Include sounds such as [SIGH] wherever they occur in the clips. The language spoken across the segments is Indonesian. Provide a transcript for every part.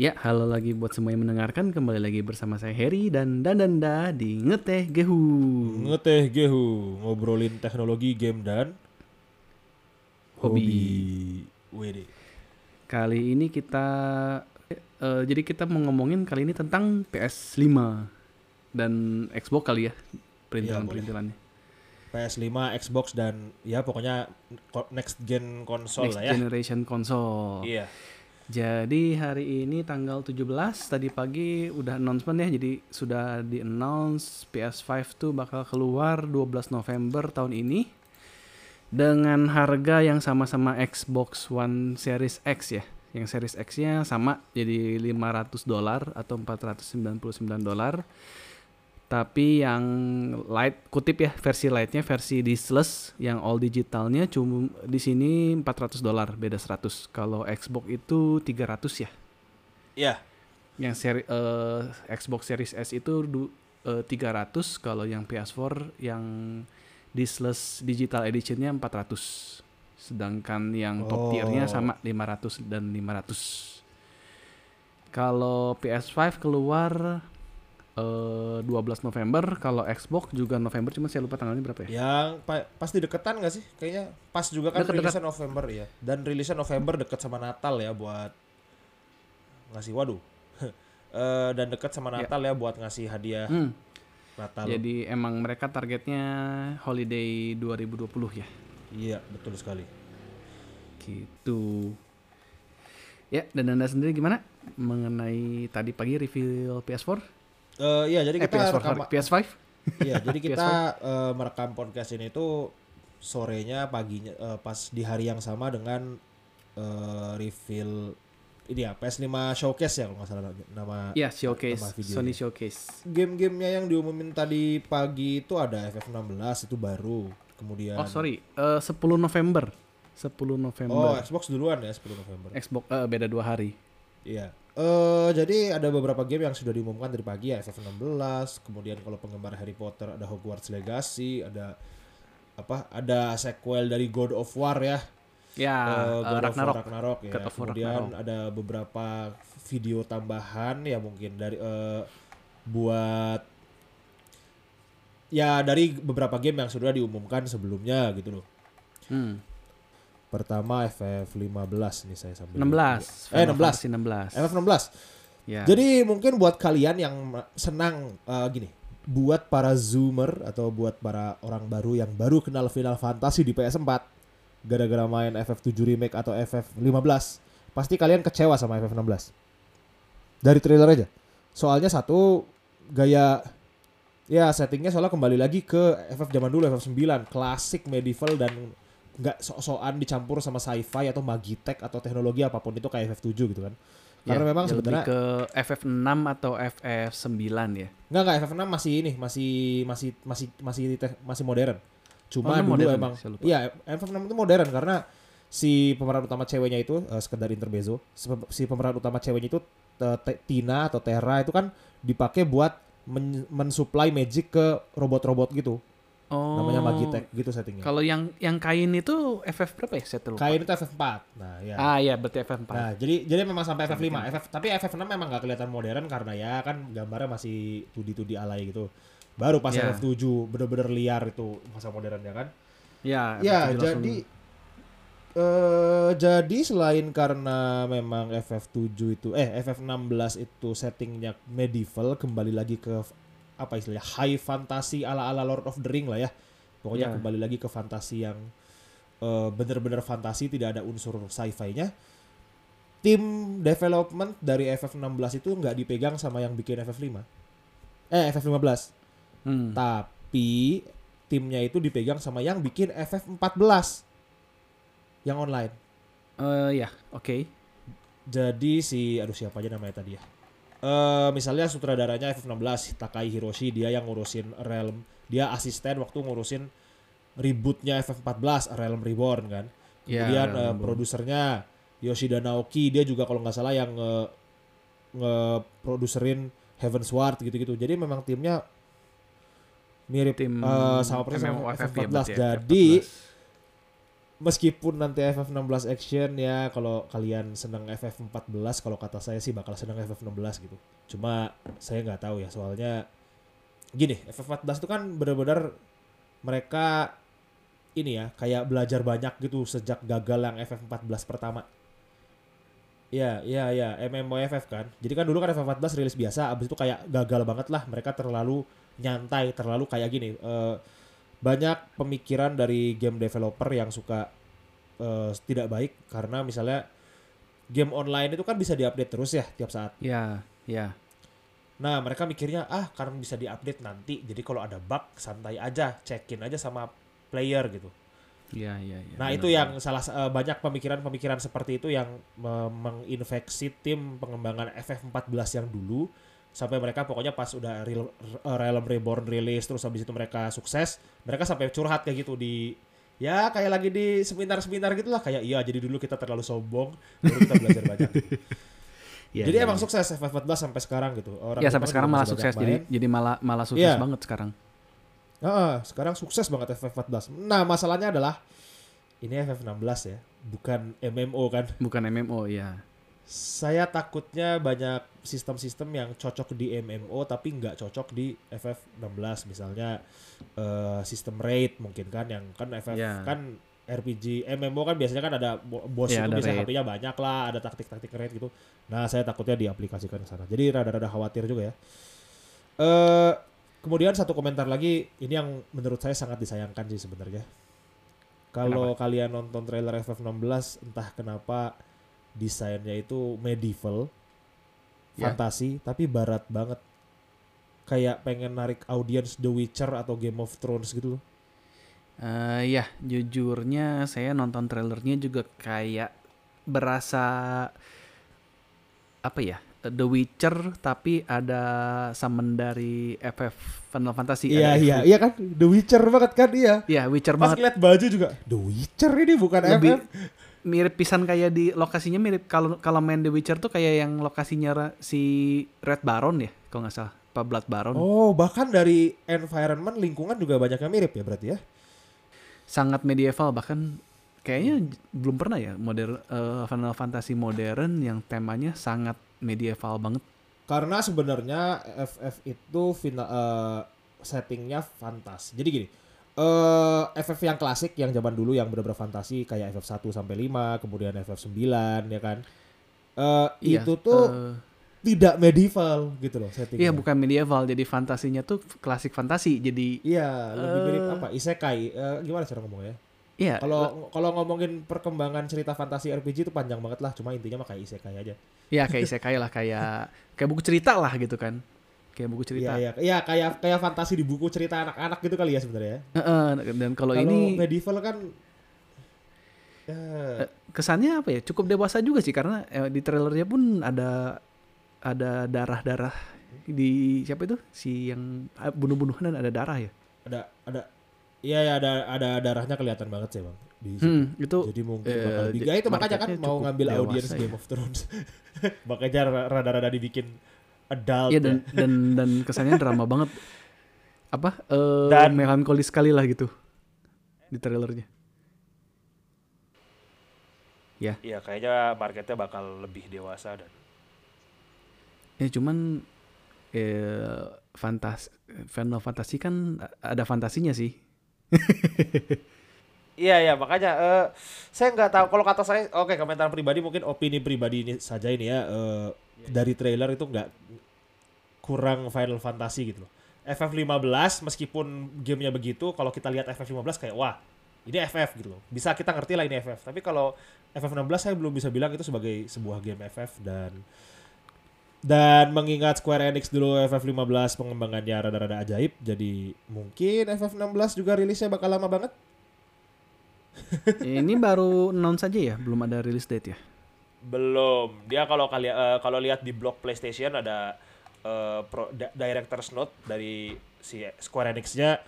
Ya, halo lagi buat semua yang mendengarkan. Kembali lagi bersama saya Harry dan Dandanda di Ngeteh Gehu. Ngeteh Gehu, ngobrolin teknologi game dan Hobi. WD. Kali ini kita eh, jadi kita mau ngomongin kali ini tentang PS5 dan Xbox kali ya perintilan-perintilannya. PS5, Xbox dan ya pokoknya ko- next gen konsol Next lah ya. generation console. Iya. Jadi hari ini tanggal 17 tadi pagi udah announcement ya jadi sudah di announce PS5 tuh bakal keluar 12 November tahun ini dengan harga yang sama-sama Xbox One Series X ya. Yang Series X-nya sama jadi 500 dolar atau 499 dolar. Tapi yang light kutip ya versi lightnya versi diskless yang all digitalnya cuma di sini 400 dolar beda 100. Kalau Xbox itu 300 ya. Iya. Yang seri eh, Xbox Series S itu du, eh, 300 kalau yang PS4 yang diskless digital editionnya 400. Sedangkan yang top tiernya Oh. sama 500 dan 500. Kalau PS5 keluar eh 12 November, kalau Xbox juga November, cuma saya lupa tanggalnya berapa ya? Yang pa- pasti deketan gak sih? Kayaknya pas juga kan rilisnya November ya. Dan rilisnya November deket sama Natal ya buat ngasih waduh. [LAUGHS] Eh, dan deket sama Ya. Natal ya buat ngasih hadiah Hmm, Natal. jadi emang mereka targetnya holiday 2020 ya. Iya, betul sekali. Gitu. Ya, dan Anda sendiri gimana mengenai tadi pagi review PS4? Eh iya, jadi Eh, kita PS4, rekam sorry, PS5? Iya, jadi [LAUGHS] kita eh, merekam podcast ini tuh sorenya, paginya, eh, pas di hari yang sama dengan eh, reveal ini ya PS5 Showcase ya kalau nggak salah nama Ya, showcase, Nama videonya. Sony Showcase. game-gamenya yang diumumin tadi pagi itu ada FF16 itu baru, kemudian Oh, sorry, eh 10 November. 10 Oh, November. Xbox duluan ya 10 November. Xbox eh, beda dua hari. Iya. Eh jadi ada beberapa game yang sudah diumumkan dari pagi ya FF16, kemudian kalau penggemar Harry Potter ada Hogwarts Legacy, ada apa? Ada sequel dari God of War ya. Ya, eh, God of War Ragnarok. Ragnarok ya. God of War Kemudian Ragnarok. ada beberapa video tambahan ya mungkin dari eh, buat ya dari beberapa game yang sudah diumumkan sebelumnya gitu loh. Hmm. Pertama FF15 nih saya sambil 16. Eh, Final 16. Fantasy 16. FF16. Ya. Jadi mungkin buat kalian yang senang eh, gini, buat para zoomer atau buat para orang baru yang baru kenal Final Fantasy di PS4 gara-gara main FF7 remake atau FF15, pasti kalian kecewa sama FF16. Dari trailer aja. Soalnya satu gaya ya settingnya soalnya kembali lagi ke FF zaman dulu FF9, klasik medieval dan nggak sok-sokan dicampur sama sci-fi atau magitech atau teknologi apa pun itu kayak FF7 gitu kan. Karena Ya, memang ya sebenarnya ke FF6 atau FF9 ya. Enggak enggak FF6 masih ini, masih masih masih masih teh- masih modern. Cuma Oh, ini dulu modern, emang iya FF6 itu modern karena si pemeran utama ceweknya itu eh, sekedar intermezzo, si pem- si pemeran utama ceweknya itu eh, Tina atau Terra itu kan dipakai buat men- mensuplai magic ke robot-robot gitu. Oh. Namanya Magitech gitu settingnya. Kalau yang yang kain itu FF berapa ya? Saya terlupa. Kain itu FF4. Nah, ya. Ah iya, berarti FF4. Nah, jadi jadi memang sampai Sampai FF5. FF, tapi FF6 memang nggak kelihatan modern karena ya kan gambarnya masih 2D 2D alay gitu. Baru pas Ya. FF7 bener-bener liar itu masa modernnya kan. ya, Ya, FF7 langsung- jadi eh jadi selain karena memang FF7 itu eh FF16 itu settingnya medieval kembali lagi ke apa istilahnya high fantasy ala-ala Lord of the Ring lah ya. Pokoknya Ya. kembali lagi ke fantasi yang eh, bener-bener fantasi tidak ada unsur sci-fi-nya. Tim development dari FF16 itu nggak dipegang sama yang bikin FF5. Eh FF15. Hmm. Tapi timnya itu dipegang sama yang bikin FF14 yang online. Eh, ya, oke. Jadi si aduh siapa aja namanya tadi ya. Eh misalnya sutradaranya FF16 Takai Hiroshi dia yang ngurusin Realm, dia asisten waktu ngurusin rebootnya FF14 Realm Reborn kan. Ya, Kemudian Reborn. produsernya Yoshida Naoki dia juga kalau nggak salah yang nge, nge produserin Heavensward gitu-gitu. Jadi memang timnya mirip Tim eh, sama persis sama MMORPG FF14. berarti ya, Jadi FF14. Meskipun nanti FF16 action ya kalau kalian senang FF14 kalau kata saya sih bakal senang FF16 gitu. Cuma saya nggak tahu ya soalnya gini, FF14 itu kan benar-benar mereka ini ya kayak belajar banyak gitu sejak gagal yang FF14 pertama. Iya, iya, iya, MMOFF kan. Jadi kan dulu kan FF14 rilis biasa, abis itu kayak gagal banget lah. Mereka terlalu nyantai, terlalu kayak gini. eh, banyak pemikiran dari game developer yang suka eh, tidak baik karena misalnya game online itu kan bisa diupdate terus ya tiap saat. Ya, ya. Nah mereka mikirnya ah karena bisa diupdate nanti, jadi kalau ada bug santai aja, cekin aja sama player gitu. Ya, ya, ya. Nah benar, itu yang salah eh, banyak pemikiran-pemikiran seperti itu yang me- menginfeksi tim pengembangan FF14 yang dulu sampai mereka pokoknya pas udah Real- eh, Realm Reborn rilis terus habis itu mereka sukses mereka sampai curhat kayak gitu di ya kayak lagi di seminar-seminar gitu lah kayak iya jadi dulu kita terlalu sombong baru kita belajar banyak [LAUGHS] Ya, jadi ya, emang ya. sukses FF14 sampai sekarang gitu orang Ya sampai sekarang malah sukses jadi jadi malah malah sukses Iya. banget sekarang. Heeh, sekarang sukses banget FF14 nah masalahnya adalah ini FF16 ya bukan MMO kan Bukan MMO ya. Saya takutnya banyak sistem-sistem yang cocok di MMO tapi nggak cocok di FF16 misalnya eh, sistem raid mungkin kan yang kan FF Ya. kan RPG MMO kan biasanya kan ada bo- bos Ya, itu ada biasanya raid. HP-nya banyak lah, ada taktik-taktik raid gitu. Nah, saya takutnya diaplikasikan ke sana. Jadi rada-rada khawatir juga ya. Eh kemudian satu komentar lagi ini yang menurut saya sangat disayangkan sih sebenarnya. Kalau kalian nonton trailer FF16 entah kenapa desainnya itu medieval, Ya. fantasi tapi barat banget. Kayak pengen narik audiens The Witcher atau Game of Thrones gitu loh. Eh ya, jujurnya saya nonton trailernya juga kayak berasa apa ya? The Witcher tapi ada summon dari FF Final Fantasy. Iya iya iya kan The Witcher banget kan iya. Iya, Witcher Pas banget. ngeliat baju juga The Witcher ini bukan Lebih FF. Mirip pisan kayak di lokasinya mirip kalau kalau main The Witcher tuh kayak yang lokasinya si Red Baron ya, kalau nggak salah. Apa Blood Baron. Oh bahkan dari environment lingkungan juga banyak yang mirip ya berarti ya. sangat medieval bahkan kayaknya belum pernah ya modern eh, Final Fantasy modern yang temanya sangat medieval banget. Karena sebenarnya FF itu final eh, settingnya fantasi. Jadi gini, eh FF yang klasik yang zaman dulu yang benar-benar fantasi kayak FF 1 sampai 5, kemudian FF 9 ya kan. Eh Iya, itu tuh eh, tidak medieval gitu loh settingnya. iya bukan medieval jadi fantasinya tuh klasik fantasi jadi Iya, lebih mirip Eh. apa? Isekai. Eh, gimana cara ngomongnya? iya Kalau kalau ngomongin perkembangan cerita fantasi RPG itu panjang banget lah, cuma intinya mah kayak isekai aja. ya kayak isekai lah kayak kayak buku cerita lah gitu kan kayak buku cerita Iya, iya, iya kayak kayak fantasi di buku cerita anak-anak gitu kali ya sebenarnya. Heeh, dan kalau ini medieval kan ya, eh, kesannya apa ya cukup dewasa juga sih karena eh, di trailernya pun ada ada darah-darah di siapa itu si yang ah, bunuh-bunuhan dan ada darah ya ada ada Iya ya ada ada darahnya kelihatan banget sih bang. Di situ. Hmm, itu Jadi mungkin eh, bakal di- Ya itu makanya kan mau ngambil audiens ya. Game of Thrones. [LAUGHS] makanya ra- rada-rada dibikin adult Iya ya. dan dan dan kesannya drama banget. Apa? Eh Dan- melankolis sekali lah gitu di trailernya. Ya, Iya kayaknya marketnya bakal lebih dewasa dan ya cuman eh fantas Final Fantasy kan ada fantasinya sih. [LAUGHS] Iya ya makanya eh, saya nggak tahu kalau kata saya oke komentar pribadi mungkin opini pribadi ini saja ini ya eh, dari trailer itu nggak kurang Final Fantasy gitu loh. FF15 meskipun gamenya begitu kalau kita lihat FF15 kayak wah ini FF gitu loh. Bisa kita ngerti lah ini FF. Tapi kalau FF16 saya belum bisa bilang itu sebagai sebuah game FF dan dan mengingat Square Enix dulu FF15 pengembangannya rada-rada ajaib jadi mungkin FF16 juga rilisnya bakal lama banget. Ini baru announce aja ya, belum ada release date ya. Belum. Dia kalau kalian eh, kalau lihat di blog PlayStation ada eh, pro, da- director's note dari si Square Enix-nya.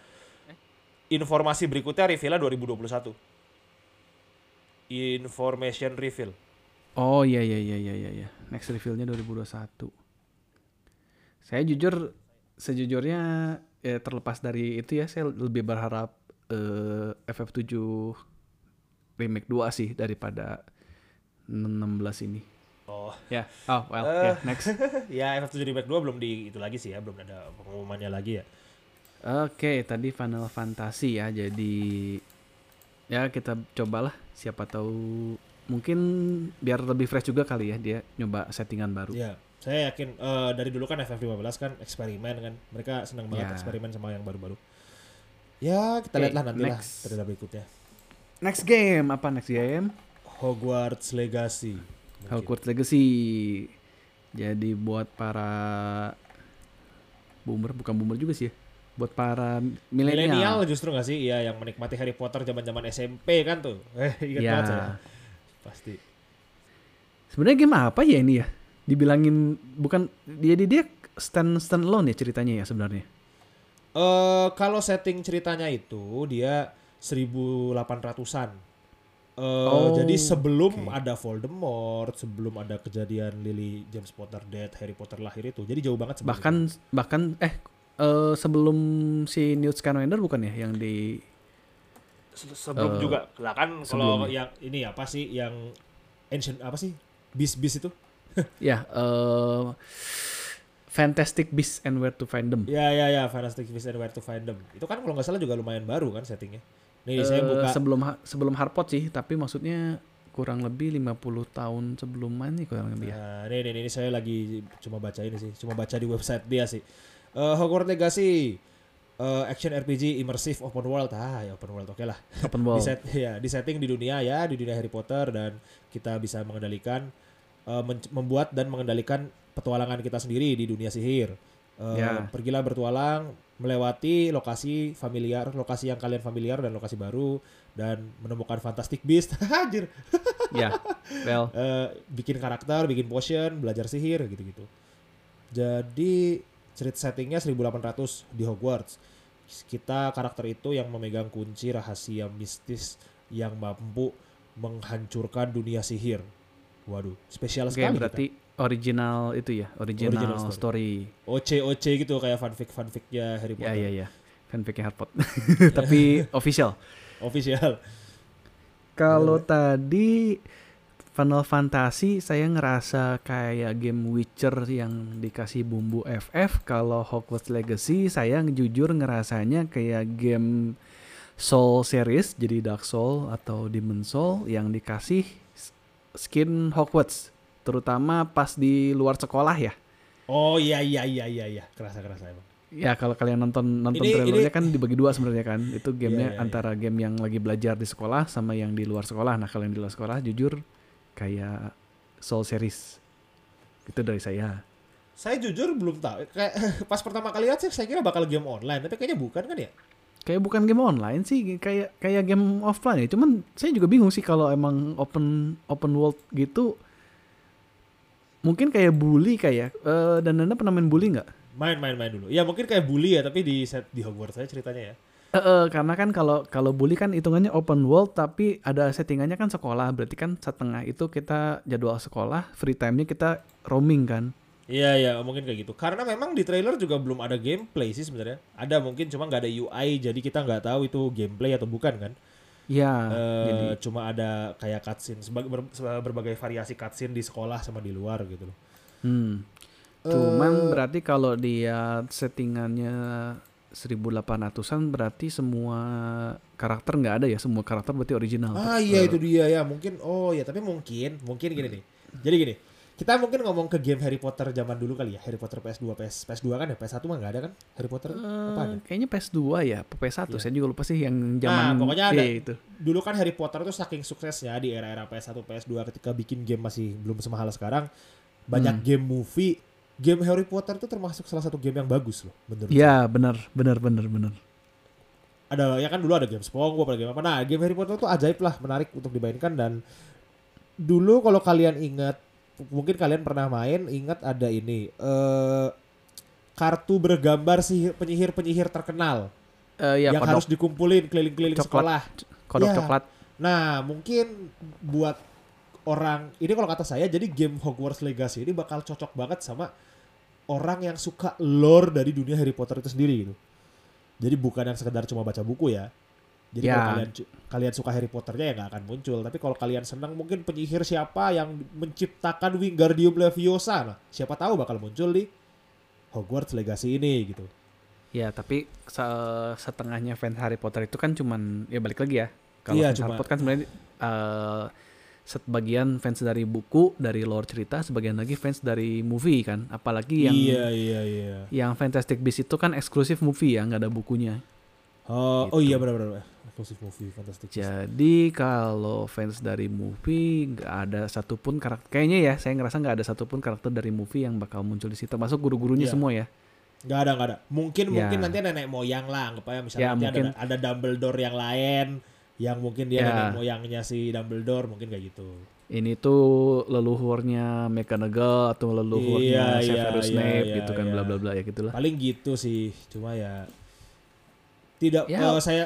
Informasi berikutnya reveal 2021. Information reveal. Oh iya iya iya iya iya iya. Next reveal-nya 2021. Saya jujur sejujurnya ya terlepas dari itu ya saya lebih berharap eh, FF7 remake 2 sih daripada 16 ini. Oh. Ya, oh well, Eh. ya next. [LAUGHS] ya FF7 Remake 2 belum di itu lagi sih ya, belum ada pengumumannya lagi ya. Oke, tadi Final Fantasy ya. Jadi ya kita cobalah siapa tahu mungkin biar lebih fresh juga kali ya dia nyoba settingan baru. Ya, saya yakin eh, dari dulu kan FF15 kan eksperimen kan. Mereka senang banget Ya. eksperimen sama yang baru-baru. Ya, kita Oke, lihatlah nanti lah berikutnya. Next game apa next game? Hogwarts Legacy. Mungkin. Hogwarts Legacy. Jadi buat para boomer bukan boomer juga sih ya. Buat para Milenial milenial. justru gak sih? Iya, yang menikmati Harry Potter zaman-zaman SMP kan tuh. [LAUGHS] Eh, ingat Ya. banget. Pasti. Sebenarnya game apa ya ini ya? Dibilangin bukan dia dia, dia stand stand alone ya ceritanya ya sebenarnya. Eh kalau setting ceritanya itu dia 1800-an. Eh Oh, jadi sebelum oke. ada Voldemort, sebelum ada kejadian Lily James Potter dead, Harry Potter lahir itu. Jadi jauh banget Bahkan itu. bahkan eh eh, sebelum si Newt Scamander bukan ya yang di Se- sebelum eh, juga lah kan kalau yang ini apa sih yang ancient apa sih? Beast-beast itu? [LAUGHS] ya eh Fantastic Beasts and Where to Find Them. Ya ya ya, Fantastic Beasts and Where to Find Them. Itu kan kalau nggak salah juga lumayan baru kan settingnya. Nih saya Eh, buka sebelum sebelum Harpot sih, tapi maksudnya kurang lebih 50 tahun sebelum ini kurang lebih ya. Nah, ini, ini, ini saya lagi cuma baca ini sih, cuma baca di website dia sih. Eh, Hogwarts Legacy, eh, action RPG immersive open world, ah ya open world oke lah. Open Di, world. set, ya, di setting di dunia ya, di dunia Harry Potter dan kita bisa mengendalikan, men- membuat dan mengendalikan petualangan kita sendiri di dunia sihir. Eh, Ya. Pergilah bertualang, melewati lokasi familiar, lokasi yang kalian familiar dan lokasi baru dan menemukan fantastic beast. [LAUGHS] Anjir. ya. Well, [LAUGHS] Eh, bikin karakter, bikin potion, belajar sihir gitu-gitu. Jadi cerita settingnya 1800 di Hogwarts. Kita karakter itu yang memegang kunci rahasia mistis yang mampu menghancurkan dunia sihir. Waduh, spesial oke sekali. berarti original itu ya, original, Original story. kita. OC OC gitu kayak fanfic fanficnya Harry Ya Potter. ya ya. Fanficnya Harpot. [LAUGHS] [LAUGHS] tapi official. Official. Kalau tadi Final Fantasy saya ngerasa kayak game Witcher yang dikasih bumbu FF. Kalau Hogwarts Legacy saya jujur ngerasanya kayak game Soul series jadi Dark Soul atau Demon Soul yang dikasih skin Hogwarts terutama pas di luar sekolah ya. Oh iya iya iya iya iya, kerasa kerasa emang. Ya kalau kalian nonton nonton Ini- trailernya ini- kan dibagi dua sebenarnya kan. Itu Iya, gamenya iya, antara game yang lagi belajar di sekolah sama yang di luar sekolah. Nah kalau yang di luar sekolah jujur kayak Soul series. Itu dari saya. Saya jujur belum tahu. Kayak [LAUGHS] pas pertama kali lihat sih saya kira bakal game online, tapi kayaknya bukan kan ya? Kayak bukan game online sih, kayak kayak game offline ya. Cuman saya juga bingung sih kalau emang open open world gitu. Mungkin kayak bully kayak eh dan Nanda pernah main bully nggak? Main main main dulu. Ya mungkin kayak bully ya, tapi di set di Hogwarts saya ceritanya ya. Eh, eh, karena kan kalau kalau bully kan hitungannya open world tapi ada settingannya kan sekolah berarti kan setengah itu kita jadwal sekolah free time-nya kita roaming kan Iya iya mungkin kayak gitu. Karena memang di trailer juga belum ada gameplay sih sebenarnya. Ada mungkin cuma nggak ada UI, jadi kita nggak tahu itu gameplay atau bukan kan. Ya Eh, jadi cuma ada kayak cutscene, sebagai ber- se- berbagai variasi cutscene di sekolah sama di luar gitu loh. hmm. cuman Eh, berarti kalau dia settingannya 1800-an berarti semua karakter nggak ada ya semua karakter berarti original Ah iya itu dia ya mungkin oh ya tapi mungkin mungkin gini nih. Jadi gini kita mungkin ngomong ke game Harry Potter zaman dulu kali ya. Harry Potter PS2 PS PS2 kan ya? PS1 mah nggak ada kan? Harry Potter Eh, apa ada? kayaknya PS2 ya apa PS1 Iya. saya juga lupa sih yang Nah, zaman pokoknya ada. Iya, itu. Dulu kan Harry Potter tuh saking suksesnya di era-era PS1 PS2 ketika bikin game masih belum semahal sekarang. Banyak Hmm. game movie. Game Harry Potter itu termasuk salah satu game yang bagus loh menurut saya. ya benar benar benar benar. Ada ya kan dulu ada game SpongeBob ada game apa. Nah game Harry Potter tuh ajaib lah menarik untuk dimainkan dan dulu kalau kalian ingat mungkin kalian pernah main ingat ada ini eh kartu bergambar sihir penyihir-penyihir terkenal Eh, ya yang kodok harus dikumpulin keliling-keliling Coklat. sekolah kodok Ya. coklat Nah, mungkin buat orang ini kalau kata saya jadi game Hogwarts Legacy ini bakal cocok banget sama orang yang suka lore dari dunia Harry Potter itu sendiri gitu. Jadi bukan yang sekedar cuma baca buku ya. Jadi Ya. kalau kalian kalian suka Harry Potternya ya nggak akan muncul. Tapi kalau kalian senang mungkin penyihir siapa yang menciptakan Wingardium Leviosa, nah siapa tahu bakal muncul di Hogwarts Legacy ini gitu. Ya, tapi se- setengahnya fans Harry Potter itu kan cuman ya balik lagi ya. Kalau Iya, fans cuma- Harry Potter kan sebenarnya eh, sebagian fans dari buku, dari lore cerita, sebagian lagi fans dari movie kan. Apalagi yang iya iya iya. yang Fantastic Beasts itu kan eksklusif movie ya, nggak ada bukunya. Oh, oh Gitu. iya benar-benar. Eksklusif movie Fantastic. Jadi kalau fans dari movie nggak ada satupun karakter, kayaknya ya saya ngerasa nggak ada satupun karakter dari movie yang bakal muncul di situ. Termasuk guru-gurunya Iya. semua ya. Nggak ada nggak ada. Mungkin Ya. mungkin nanti nenek moyang lah, anggap aja misalnya Ya, nanti mungkin. ada ada Dumbledore yang lain yang mungkin dia Ya. nenek moyangnya si Dumbledore mungkin kayak gitu. Ini tuh leluhurnya McGonagall atau leluhurnya Iya, iya, Severus iya, Snape iya, gitu kan iya. bla bla bla ya gitulah. Paling gitu sih. Cuma ya tidak Ya. eh, saya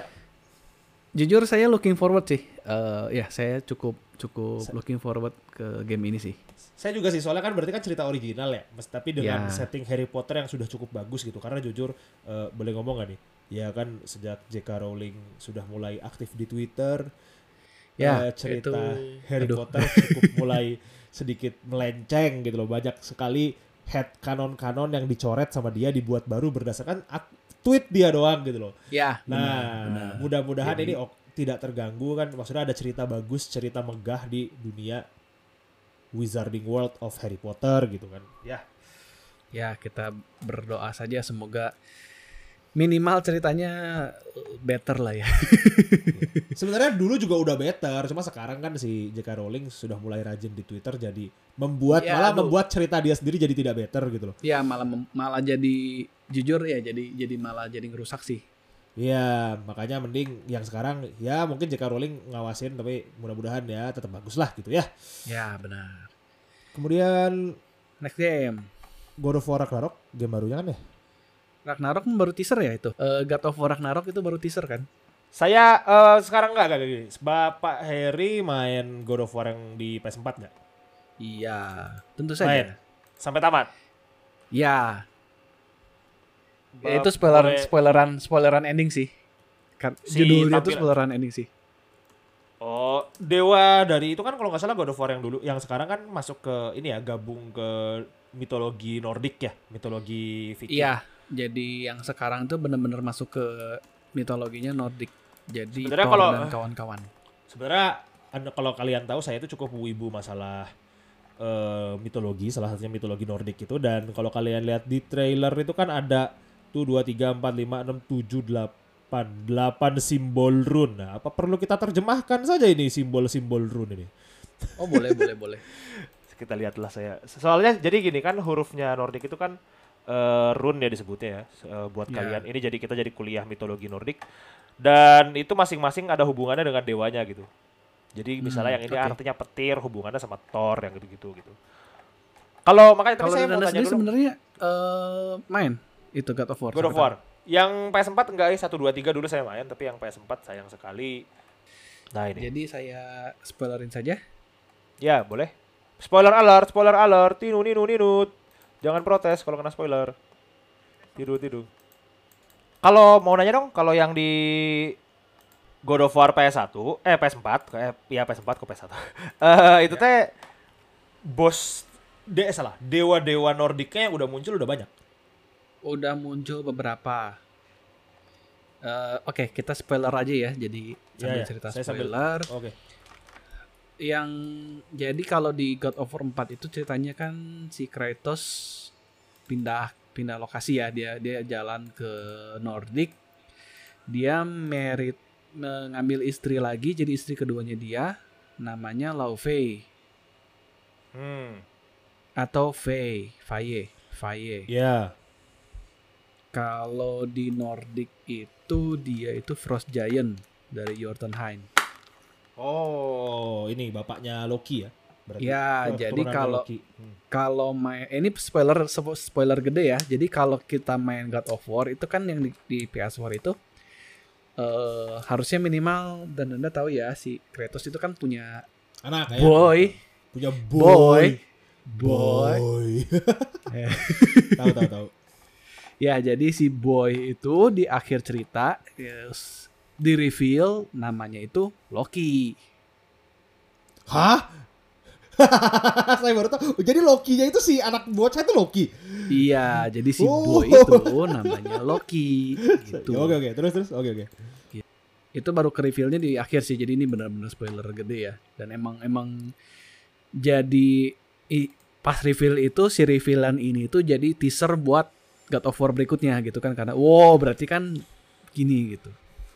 Jujur saya looking forward sih. Eh ya saya cukup cukup Sa- looking forward ke game ini sih. saya juga sih soalnya kan berarti kan cerita original ya. Mes- Tapi dengan Ya. setting Harry Potter yang sudah cukup bagus gitu. Karena jujur eh, boleh ngomong gak nih? Ya kan sejak J.K. Rowling sudah mulai aktif di Twitter Ya, eh, cerita itu- Harry aduh. Potter cukup [LAUGHS] mulai sedikit melenceng gitu loh. Banyak sekali head kanon-kanon yang dicoret sama dia dibuat baru berdasarkan tweet dia doang gitu loh. Ya. Nah, mudah-mudahan Jadi- ini ok- tidak terganggu kan. Maksudnya ada cerita bagus, cerita megah di dunia Wizarding World of Harry Potter gitu kan. Ya. Ya kita berdoa saja semoga minimal ceritanya better lah ya. [LAUGHS] Sebenarnya dulu juga udah better, cuma sekarang kan si J.K. Rowling sudah mulai rajin di Twitter jadi membuat Ya, malah aduh. membuat cerita dia sendiri jadi tidak better gitu loh. ya malah malah jadi jujur ya jadi jadi malah jadi ngerusak sih. Iya, makanya mending yang sekarang ya mungkin J.K. Rowling ngawasin tapi mudah-mudahan ya tetap bagus lah gitu ya. Ya benar. Kemudian Next game. God of War Ragnarok game barunya kan ya? Ragnarok baru teaser ya itu. Eh, God of War Ragnarok itu baru teaser kan? Saya eh, sekarang enggak enggak gini. Bapak Harry main God of War yang di PS4 enggak? Iya, tentu Main. saja. Sampai tamat. Ya, itu spoiler boleh- spoileran spoileran ending sih. Kan Si judulnya itu spoileran ending sih. Oh, dewa dari itu kan kalau nggak salah God of War yang dulu, yang sekarang kan masuk ke ini ya, gabung ke mitologi Nordik ya, mitologi Viking. Iya, jadi yang sekarang tuh bener-bener masuk ke mitologinya Nordic. Jadi Sebenarnya kalau- dan kawan-kawan. Sebenarnya anda- kalau kalian tahu saya itu cukup wibu masalah eh, mitologi, salah satunya mitologi Nordik itu dan kalau kalian lihat di trailer itu kan ada tuh 2 3 4 5 6 7 8 8 simbol rune. Nah, apa perlu kita terjemahkan saja ini simbol-simbol rune ini? Oh boleh boleh boleh. [LAUGHS] kita lihatlah saya. Soalnya jadi gini kan hurufnya Nordik itu kan eh, rune ya disebutnya ya eh, buat Ya. kalian. Ini jadi kita jadi kuliah mitologi Nordik dan itu masing-masing ada hubungannya dengan dewanya gitu. Jadi misalnya yang ini oke. artinya petir hubungannya sama Thor yang gitu-gitu gitu. Kalau makanya Kalau saya mau tanya sendiri dulu sebenarnya eh, main itu God of War. God of War. Yang PS4 enggak ya 1 2 3 dulu saya main tapi yang PS4 sayang sekali. Nah ini. Jadi saya spoilerin saja. Ya, boleh. Spoiler alert, spoiler alert. Tinu, ninu, ninu. Jangan protes kalau kena spoiler. Tidur, tidur. Kalau mau nanya dong, kalau yang di God of War PS1, eh PS4, eh, ya PS4 kok PS1. [LAUGHS] Eh itu teh bos de eh, salah, dewa-dewa Nordiknya yang udah muncul udah banyak. Udah muncul beberapa. Eh, Oke, kita spoiler aja ya. Jadi sambil ya, cerita saya spoiler. Oke. yang jadi kalau di God of War 4 itu ceritanya kan si Kratos pindah pindah lokasi ya dia dia jalan ke Nordic dia merit mengambil istri lagi jadi istri keduanya dia namanya Laufey Hmm. atau Faye Faye Faye Ya. Kalau di Nordic itu dia itu Frost Giant dari Jotunheim Oh, ini bapaknya Loki ya. Berarti. Ya, Oh, jadi kalau-. Hmm. kalau main ini spoiler spo- spoiler gede ya. Jadi kalau kita main God of War itu kan yang di, di PS4 itu eh harusnya minimal dan Anda tahu ya si Kratos itu kan punya anak ya. boy, punya boy, boy. boy. Eh. [LAUGHS] [LAUGHS] tahu tahu tahu. Ya, jadi si boy itu di akhir cerita yes, di reveal namanya itu Loki. Hah? [LAUGHS] Saya baru tahu. Jadi Loki-nya itu si anak bocah itu Loki. Iya, jadi si Oh. boy itu namanya Loki gitu. Oke oke, terus terus. Oke oke. Itu baru ke reveal-nya di akhir sih. Jadi ini benar-benar spoiler gede ya. Dan emang emang jadi i- pas reveal itu si revealan ini tuh jadi teaser buat God of War berikutnya gitu kan karena wow berarti kan gini gitu.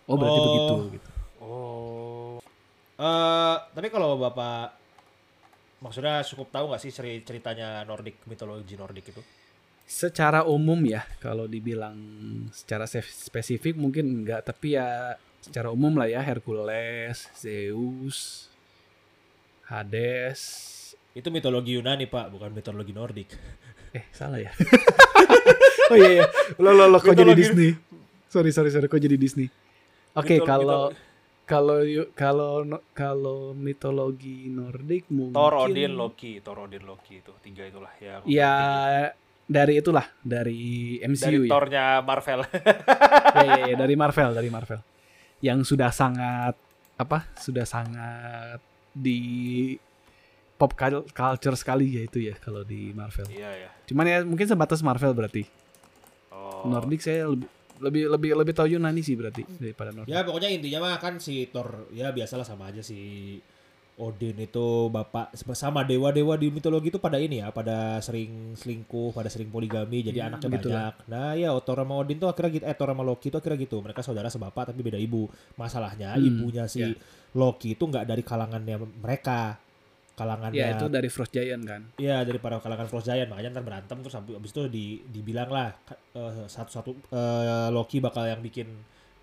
Oh berarti Oh. begitu gitu. Oh. Eh, tapi kalau Bapak maksudnya cukup tahu nggak sih ceri- ceritanya Nordic, mitologi Nordic itu? Secara umum ya kalau dibilang secara se- spesifik mungkin enggak tapi ya secara umum lah ya Hercules, Zeus, Hades, Itu mitologi Yunani, Pak, bukan mitologi Nordic. Eh, salah ya. [LAUGHS] oh iya iya. Lo lo lo kok jadi Disney. Sorry sorry sorry kok jadi Disney. Oke, Mitolo- kalau kalau kalau kalau mitologi Nordik mungkin Thor, Odin, Loki, Thor, Odin, Loki itu tiga itulah ya. Ya dari itulah dari dari MCU ya. Thornya Marvel. [LAUGHS] ya, ya, ya, dari [LAUGHS] Marvel, dari Marvel. Yang sudah sangat apa? Sudah sangat di pop cul- culture sekali ya itu ya kalau di Marvel. Iya ya. Cuman ya mungkin sebatas Marvel berarti. Oh. Nordik saya lebih lebih lebih lebih tahu Yunani sih berarti daripada Nordik. Ya pokoknya intinya mah kan si Thor ya biasalah sama aja si Odin itu bapak sama dewa-dewa di mitologi itu pada ini ya, pada sering selingkuh, pada sering poligami, jadi Hmm, anaknya begitulah. banyak. Nah ya Thor sama Odin tuh akhirnya gitu, eh Thor sama Loki itu akhirnya gitu, mereka saudara sebapak tapi beda ibu. Masalahnya Hmm, ibunya si ya. Loki itu nggak dari kalangannya mereka, kalangannya Ya itu dari Frost Giant kan. Iya dari para kalangan Frost Giant makanya ntar berantem terus habis abis itu di, dibilang lah eh, satu-satu eh, Loki bakal yang bikin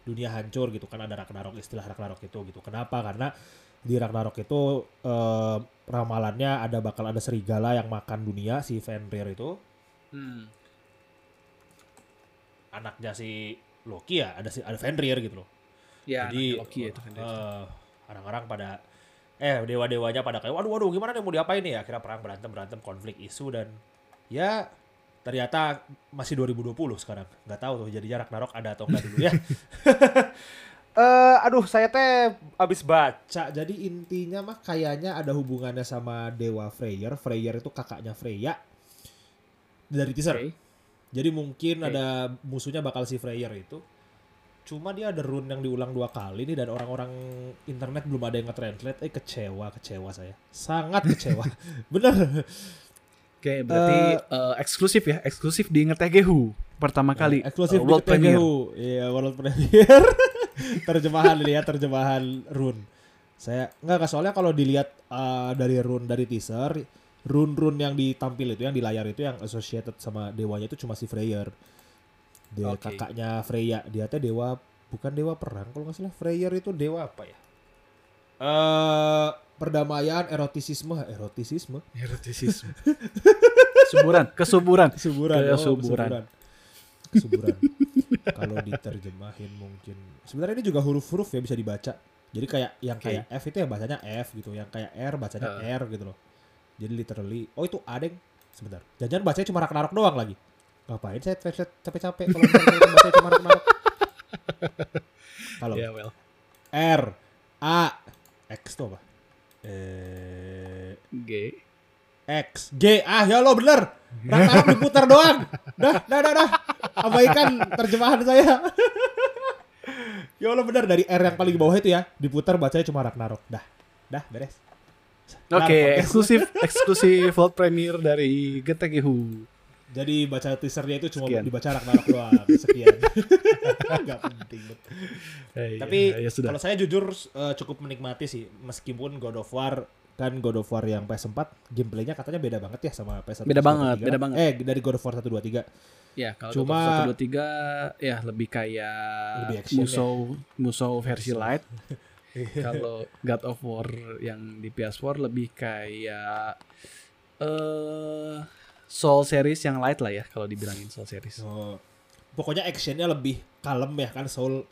dunia hancur gitu kan ada Ragnarok istilah Ragnarok itu gitu. Kenapa? Karena di Ragnarok itu eh, ramalannya ada bakal ada serigala yang makan dunia si Fenrir itu Hmm. anaknya si Loki ya ada si ada Fenrir gitu loh. Ya, Jadi Loki ya itu kan. eh, orang-orang pada eh dewa-dewanya pada kayak waduh waduh gimana nih mau diapain nih akhirnya perang berantem berantem konflik isu dan ya ternyata masih 2020 sekarang nggak tahu tuh jadinya Ragnarok ada atau enggak dulu ya [LAUGHS] Eh, aduh saya teh abis baca jadi intinya mah kayaknya ada hubungannya sama dewa Freyr Freyr itu kakaknya Freya dari teaser Oke. jadi mungkin Oke. ada musuhnya bakal si Freyr itu. Cuma dia ada rune yang diulang dua kali nih dan orang-orang internet belum ada yang nge-translate. Eh kecewa, kecewa saya. Sangat [LAUGHS] kecewa. Bener. Oke, berarti eh, eksklusif ya, eksklusif di Ngetegehu pertama kali. Eksklusif di World Premiere. TGU. Iya, World Premiere. [LAUGHS] terjemahan ya, terjemahan rune. Saya enggak soalnya kalau dilihat eh, dari rune dari teaser, rune-rune yang ditampil itu yang di layar itu yang associated sama dewanya itu cuma si Freyr. Dia Oke. kakaknya Freya, dia teh dewa bukan dewa perang kalau nggak salah. Freyr itu dewa apa ya? Eh perdamaian, erotisisme, erotisisme, Erotisisme. [LAUGHS] Suburan, kesuburan. kesuburan, oh, Kesuburan. kesuburan. Kesuburan. kalau diterjemahin mungkin. Sebenarnya ini juga huruf-huruf ya bisa dibaca. Jadi kayak yang Oke. kayak F itu ya bacanya F gitu, yang kayak R bacanya Uh. R gitu loh. Jadi literally, oh itu adeng. Sebentar. Jangan bacanya cuma Ragnarok doang lagi. Ngapain saya translate capek-capek kalau bacanya cuma Ragnarok. Kalau Ya, well. R A X itu apa? Eh G. X G ah ya lo bener Ragnarok diputar doang dah dah dah dah abaikan terjemahan saya ya Allah bener dari R yang paling bawah itu ya diputar bacanya cuma Ragnarok dah dah beres Oke, Nah, podcast. eksklusif eksklusif World Premiere dari Ngetegehu. Jadi baca teasernya itu cuma Sekian. dibaca Ragnarok doang sekian [LAUGHS] nggak penting Eh, tapi ya, ya sudah. kalau saya jujur eh, cukup menikmati sih meskipun God of War kan God of War yang PS4 gameplaynya katanya beda banget ya sama PS1 Beda 2, banget, 3. beda banget. eh dari God of War 1 2 3 Ya, kalau Cuma- Cuma... 1, 2, 3 ya lebih kayak Lebih action ya. musuh musuh versi light. [LAUGHS] kalau God of War yang di PS4 lebih kayak eh Soul series yang light lah ya kalau dibilangin Soul series. Oh. Pokoknya actionnya lebih kalem ya kan Soul.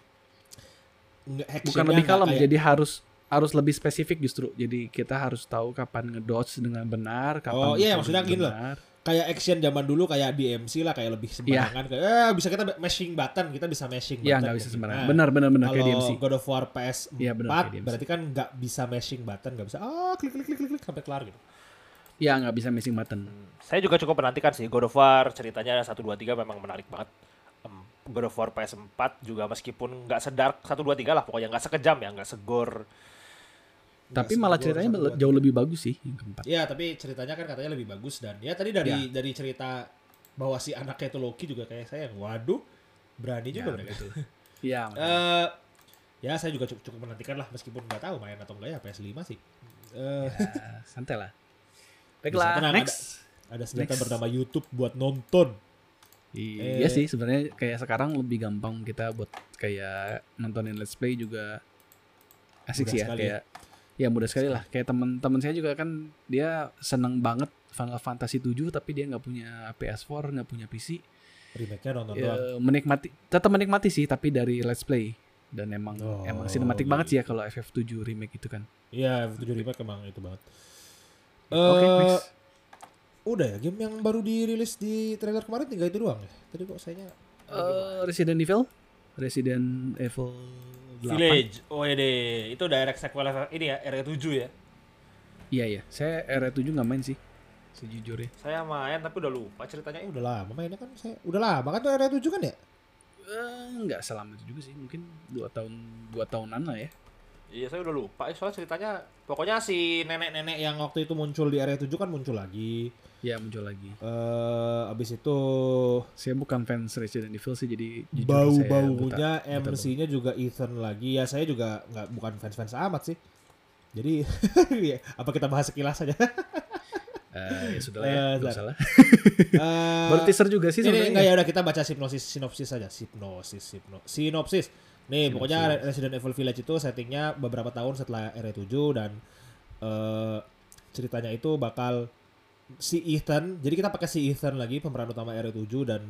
Bukan lebih kalem, kayak- jadi harus harus lebih spesifik justru. Jadi kita harus tahu kapan ngedodge dengan benar, kapan Oh, iya, maksudnya gini loh. kayak action zaman dulu kayak DMC lah kayak lebih sembarangan kayak eh, bisa kita mashing button kita bisa mashing Iya button nggak bisa sembarangan. Nah, Benar benar benar kayak DMC. God of War PS 4 Iya, benar, kayak DMC. berarti kan nggak bisa mashing button nggak bisa ah klik klik klik klik, klik sampai kelar gitu Iya nggak bisa missing button. Saya juga cukup menantikan sih God of War ceritanya 1 2 3 memang menarik banget. Em, God of War PS4 juga meskipun nggak sedark 1 2 3 lah pokoknya nggak sekejam ya, nggak segor. Tapi malah segor ceritanya satu, jauh lebih bagus sih yang keempat. Iya, tapi ceritanya kan katanya lebih bagus dan ya tadi dari Iya. dari cerita bahwa si anaknya itu Loki juga kayak saya yang waduh berani juga Ya, mereka. betul. [LAUGHS] Iya. Eh ya saya juga cukup, cukup menantikan lah meskipun nggak tahu main atau enggak ya PS5 sih. Eh Ya, santai lah. Baiklah, tenang, next. ada senjata Next. bernama YouTube buat nonton. Iya Eh. sih sebenarnya kayak sekarang lebih gampang kita buat kayak nontonin let's play juga asik Mudah sih ya sekali kayak ya mudah sekali lah kayak teman-teman saya juga kan dia seneng banget Final Fantasy 7 tapi dia nggak punya PS4 nggak punya PC Remake-nya nonton ya, doang. menikmati tetap menikmati sih tapi dari let's play dan emang Oh, emang sinematik gitu. banget sih ya kalau FF7 remake itu kan Iya, 7 remake emang itu banget. Oke Eh, next Udah ya, game yang baru dirilis di trailer kemarin tinggal itu doang ya. Tadi kok sayanya Eh, Resident Evil Resident Evil 8 Village. Oh ini itu direct sequel ini ya RE7 ya. iya iya saya RE7 nggak main sih sejujurnya Saya main tapi udah lupa ceritanya. eh, udah lama mainnya kan saya udah lama kan tuh area 7 kan ya? Eh, nggak selama itu juga sih mungkin dua tahun dua tahunan lah ya Iya saya udah lupa. Eh, Soalnya ceritanya pokoknya Si nenek-nenek yang waktu itu muncul di area 7 kan muncul lagi. ya muncul lagi Eh abis itu saya bukan fans Resident Evil sih jadi bau-baunya MC-nya juga Ethan lagi. Ya saya juga nggak bukan fans-fans amat sih. Jadi [LAUGHS] ya, apa kita bahas sekilas saja? [LAUGHS] Eh, ya sudah lah ya Eh, nggak Zar. usah lah [LAUGHS] Eh, baru teaser juga sih ini sebenarnya enggak ya udah kita baca sinopsis sinopsis saja. Sinopsis sinopsis. Nih, pokoknya Re- Resident Evil Village itu settingnya beberapa tahun setelah RE7 dan eh ceritanya itu bakal si Ethan. Jadi kita pakai si Ethan lagi pemeran utama RE7 dan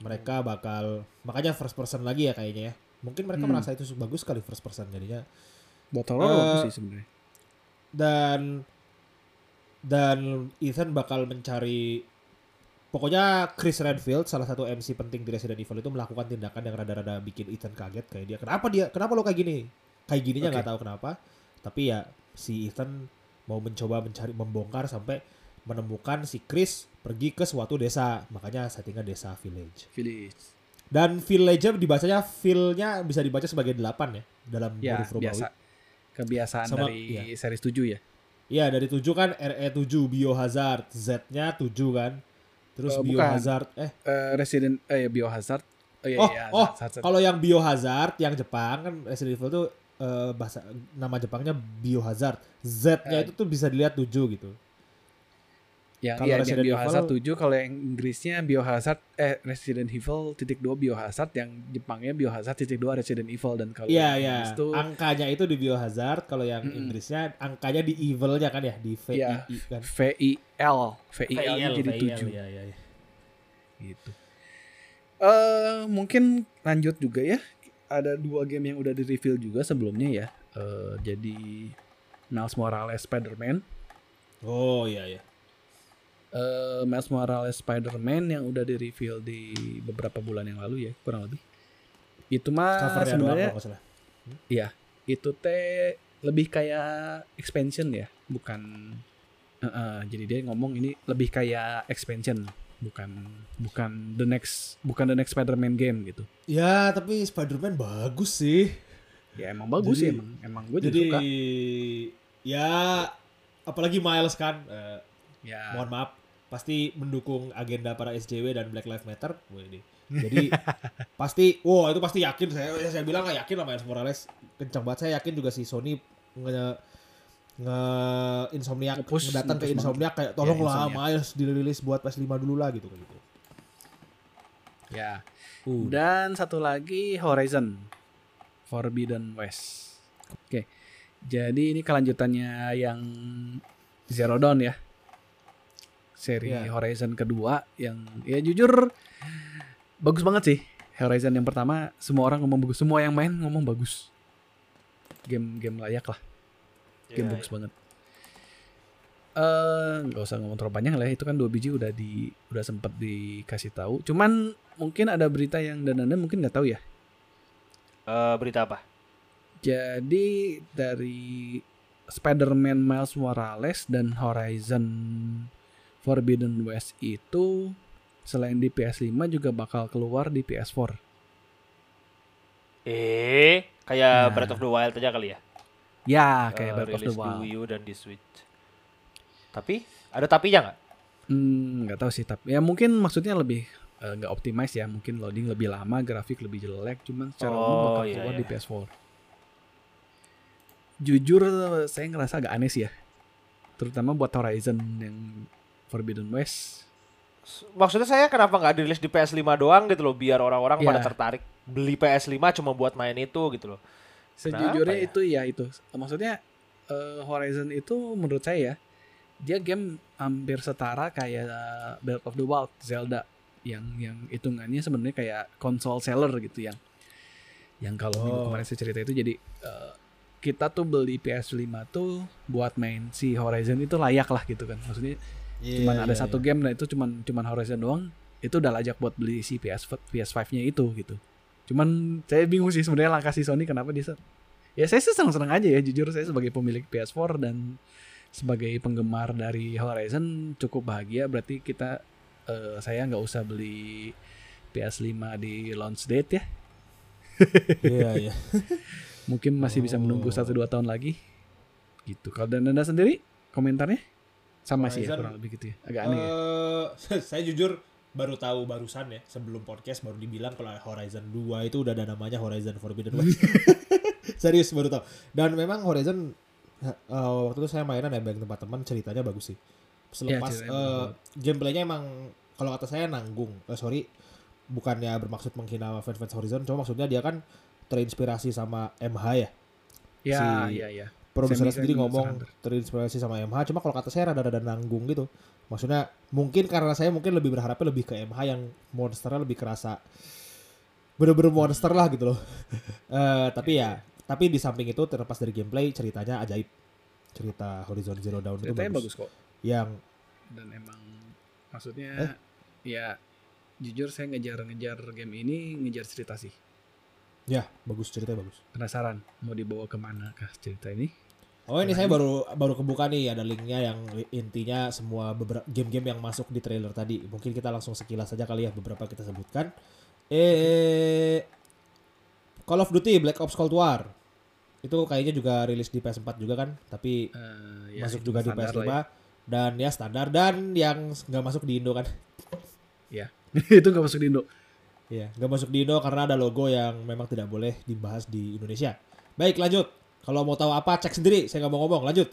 mereka bakal makanya first person lagi ya kayaknya ya. Mungkin mereka Hmm. merasa itu bagus sekali first person jadinya. buat horror Eh, bagus sih sebenarnya dan dan Ethan bakal mencari pokoknya Chris Redfield salah satu MC penting di Resident Evil itu melakukan tindakan yang rada-rada bikin Ethan kaget kayak dia. Kenapa dia kenapa lo kayak gini? Kayak gininya nggak tahu kenapa. Tapi ya si Ethan mau mencoba mencari membongkar sampai menemukan si Chris pergi ke suatu desa. Makanya settingnya desa village. Village. Dan village dibacanya feel-nya bisa dibaca sebagai delapan ya dalam ya huruf Romawi. biasa. Kebiasaan Sama- dari iya. series 7 ya? Iya dari 7 kan RE7 Biohazard Z-nya 7 kan. Terus bukan. Biohazard eh Eh, Resident eh Biohazard oh iya oh iya oh kalau yang Biohazard yang Jepang kan Resident Evil tuh eh, bahasa nama Jepangnya Biohazard. Z-nya Eh. itu tuh bisa dilihat 7 gitu. Yang kalau iya, yang Resident Biohazard Evil- 7 kalau yang Inggrisnya Biohazard eh Resident Evil titik 2 Biohazard yang Jepangnya Biohazard titik 2 Resident Evil dan kalau Iya yang iya. Tuh Angkanya itu di Biohazard, kalau yang Mm-mm. Inggrisnya angkanya di Evil-nya kan ya, di VI Iya. kan. VIL VIL nya jadi VIL, 7 Iya iya iya. gitu. Eh mungkin lanjut juga ya. Ada dua game yang udah di reveal juga sebelumnya ya. Eh jadi Miles Morales Spider-Man. Oh iya iya. Eh Miles Morales Spider-Man yang udah di reveal di beberapa bulan yang lalu ya, kurang lebih. Itu mah sebenarnya. Iya, itu teh lebih kayak expansion ya, bukan. Eh, eh, jadi dia ngomong ini lebih kayak expansion, bukan bukan the next bukan the next Spider-Man game gitu. Ya, tapi Spider-Man bagus sih. Ya emang bagus Jadi- sih emang emang gue juga Jadi suka. ya apalagi Miles kan eh, Ya, mohon maaf pasti mendukung agenda para SJW dan Black Lives Matter. Wih, ini. [LAUGHS] Jadi pasti wow itu pasti yakin saya saya bilang nggak yakin lah Miles Morales kencang banget saya yakin juga si Sony nge nge Insomniac Nge-push, datang ke nge-push Insomniac kayak tolonglah Insomniac. Miles dirilis buat PS5 dulu lah gitu gitu. ya. Uh, Dan satu lagi Horizon Forbidden West. Oke. Jadi ini kelanjutannya yang Zero Dawn ya. Seri Iya. Horizon kedua yang ya jujur bagus banget sih. Horizon yang pertama semua orang ngomong bagus, semua yang main ngomong bagus. Game game layak lah, game Iya, bagus banget. eh nggak usah ngomong terlalu panjang lah itu kan dua biji udah di udah sempet dikasih tahu cuman mungkin ada berita yang dan anda mungkin nggak tahu ya Eh, berita apa? jadi dari Spider-Man Miles Morales dan Horizon Forbidden West itu selain di PS5 juga bakal keluar di PS4 Eh, kayak Nah. Breath of the Wild aja kali ya? ya kayak Eh, Breath of the rilis di Wild Wii U dan di Switch. Tapi ada tapinya nggak? Hmm, nggak tahu sih tapi ya mungkin maksudnya lebih eh, nggak optimize ya mungkin loading lebih lama grafik lebih jelek cuman secara umum Oh, bakal iya, keluar iya. di PS4 jujur saya ngerasa agak aneh sih ya terutama buat Horizon yang Forbidden West Maksudnya saya kenapa nggak dirilis di PS5 doang gitu loh biar orang-orang pada Iya. tertarik beli PS5 cuma buat main itu gitu loh. sejujurnya ya? itu ya itu maksudnya eh, Horizon itu menurut saya dia game hampir setara kayak eh, Breath of the Wild Zelda yang yang hitungannya sebenarnya kayak konsol seller gitu yang yang kalau Oh. kemarin saya cerita itu jadi eh, kita tuh beli PS5 tuh buat main si Horizon itu layak lah gitu kan maksudnya Iya, cuman ada satu game dan itu cuman cuman Horizon doang itu udah lajak buat beli si PS PS5-nya itu gitu. Cuman saya bingung sih sebenarnya langkah si Sony kenapa dia Ya saya sih senang-senang aja ya jujur saya sebagai pemilik PS4 dan sebagai penggemar dari Horizon cukup bahagia berarti kita eh, saya nggak usah beli PS5 di launch date ya. Iya, [LAUGHS] iya. Mungkin masih bisa menunggu. 1 2 tahun lagi. Gitu. Kalau dan Anda sendiri komentarnya sama sih ya kurang lebih gitu ya. Agak aneh ya. Eh, [LAUGHS] saya jujur baru tahu barusan ya sebelum podcast baru dibilang kalau Horizon 2 itu udah ada namanya Horizon Forbidden West. [LAUGHS] Serius baru tahu. Dan memang Horizon eh, waktu itu saya mainan ya bareng tempat teman ceritanya bagus sih. Selepas eh, bagus. gameplaynya emang kalau kata saya nanggung. Eh, sorry bukannya bermaksud menghina fans-fans Horizon, cuma maksudnya dia kan terinspirasi sama MH ya. Ya, si- ya, ya. Produser Semi- sendiri ngomong terinspirasi sama MH cuma kalau kata saya rada-rada nanggung gitu maksudnya mungkin karena saya mungkin lebih berharapnya lebih ke MH yang monsternya lebih kerasa bener-bener monster lah gitu loh [LAUGHS] Eh, tapi ya tapi di samping itu terlepas dari gameplay ceritanya ajaib cerita Horizon Zero Dawn itu bagus. bagus kok. yang Dan emang maksudnya ya jujur saya ngejar-ngejar game ini ngejar cerita sih. ya bagus ceritanya bagus Penasaran mau dibawa ke mana kah cerita ini? Oh ini saya baru baru kebuka nih ada linknya yang intinya semua beberapa game-game yang masuk di trailer tadi. Mungkin kita langsung sekilas saja kali ya beberapa kita sebutkan. Eh Call of Duty Black Ops Cold War. Itu kayaknya juga rilis di PS4 juga kan? Tapi Eh, ya, masuk juga di standar PS5 lah dan ya standar. Dan yang nggak masuk di Indo kan? Ya. [LAUGHS] itu nggak masuk di Indo. ya nggak masuk di Indo karena ada logo yang memang tidak boleh dibahas di Indonesia. Baik lanjut kalau mau tahu apa cek sendiri. Saya nggak mau ngomong. Lanjut.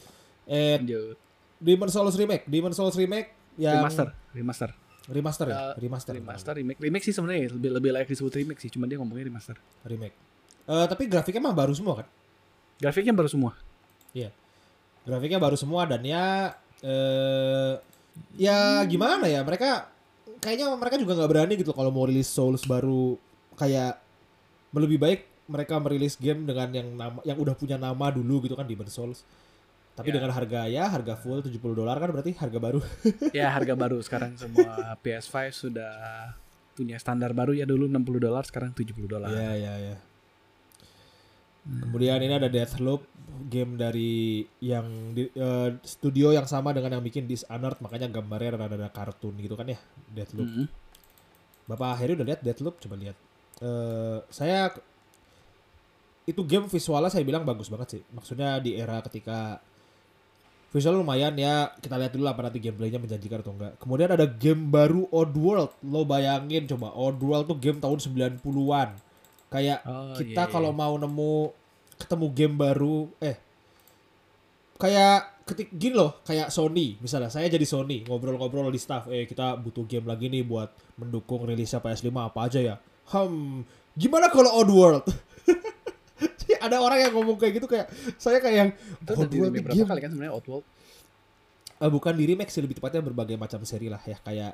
Eh Lanjut. Demon Souls remake. Demon Souls remake yang Remaster, remaster. remaster ya? Eh, remaster. Remaster, remake. Remake sih sebenarnya lebih lebih layak disebut remake sih, cuma dia ngomongnya remaster. remake. Eh, tapi grafiknya mah baru semua kan? Grafiknya baru semua. grafiknya baru semua dan ya eh ya gimana ya? Mereka kayaknya mereka juga nggak berani gitu kalau mau rilis Souls baru kayak lebih baik mereka merilis game dengan yang nama yang udah punya nama dulu gitu kan Demon Souls. Tapi Ya. dengan harga ya harga full 70 dolar kan berarti harga baru. [LAUGHS] Ya harga baru. Sekarang semua PS5 sudah punya standar baru. Ya dulu 60 dolar sekarang 70 dolar. ya ya ya. Kemudian ini ada Deathloop game dari yang di- eh, studio yang sama dengan yang bikin Dishonored. Makanya gambarnya rada-rada kartun gitu kan ya Deathloop. Mm-mm. Bapak Heri udah lihat Deathloop? Coba lihat. Eh saya itu game visualnya saya bilang bagus banget sih. Maksudnya di era ketika visual lumayan ya kita lihat dulu apa nanti gameplaynya menjanjikan atau enggak. Kemudian ada game baru Oddworld. Lo bayangin coba Oddworld tuh game tahun 90-an. Kayak Oh, kita iya, kalau iya. mau nemu ketemu game baru eh kayak ketik gini loh kayak Sony misalnya saya jadi Sony ngobrol-ngobrol di staff eh kita butuh game lagi nih buat mendukung rilisnya PS5 apa aja ya hmm gimana kalau Oddworld [LAUGHS] ada orang yang ngomong kayak gitu kayak saya kayak yang Itu remake nih berapa game kali kan sebenarnya Outworld? Eh, bukan di remake sih lebih tepatnya berbagai macam seri lah ya kayak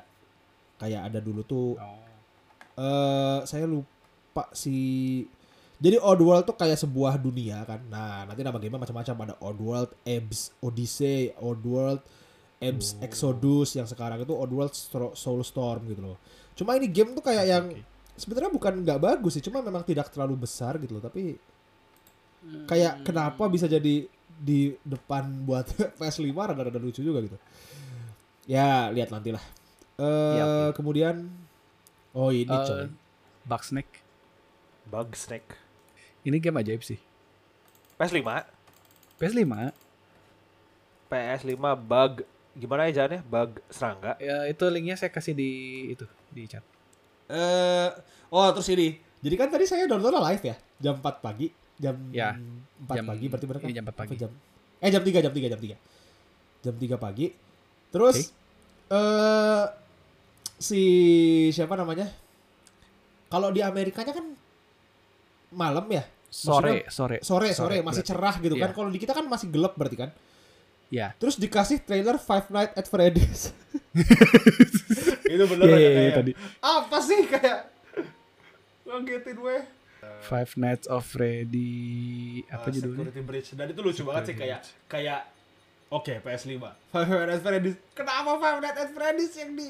kayak ada dulu tuh Oh. eh saya lupa si jadi Oddworld tuh kayak sebuah dunia kan. Nah, nanti nama game macam-macam ada Oddworld, Ebs, Odyssey, Oddworld, Ems Exodus yang sekarang itu Oddworld Soulstorm gitu loh. Cuma ini game tuh kayak yang sebenarnya bukan nggak bagus sih, cuma memang tidak terlalu besar gitu loh. Tapi kayak kenapa bisa jadi di depan buat [LAUGHS] PS5 rada-rada lucu juga gitu. Ya lihat nanti lah. Eh Yap, yap. kemudian oh ini Eh, coy. Bugsnack. Bug Snake. Ini game ajaib sih. PS5, PS5 PS5 bug gimana ya jalannya? Bug serangga. ya itu linknya saya kasih di itu di chat. Eh oh terus ini. Jadi kan tadi saya download live ya jam 4 pagi, jam Ya, 4 jam- pagi berarti berapa? iya, jam 4 pagi. Apa jam? Eh jam 3 jam 3 jam 3. Jam 3 pagi. Terus eh si siapa namanya? Kalau di Amerikanya kan malam ya. Sore, sore. Sore, sore, masih berarti. cerah gitu kan. Iya. Kalau di kita kan masih gelap berarti kan. Ya. Terus dikasih trailer Five Nights at Freddy's. [LAUGHS] itu bener Iya, ya, iya, iya, kayak, tadi. Apa sih kayak ngagetin gue. Five Nights of Freddy. Apa Uh, judulnya? Security Breach. Dan itu lucu banget sih kayak kayak oke PS5 Five Nights at Freddy's kenapa Five Nights at Freddy's yang di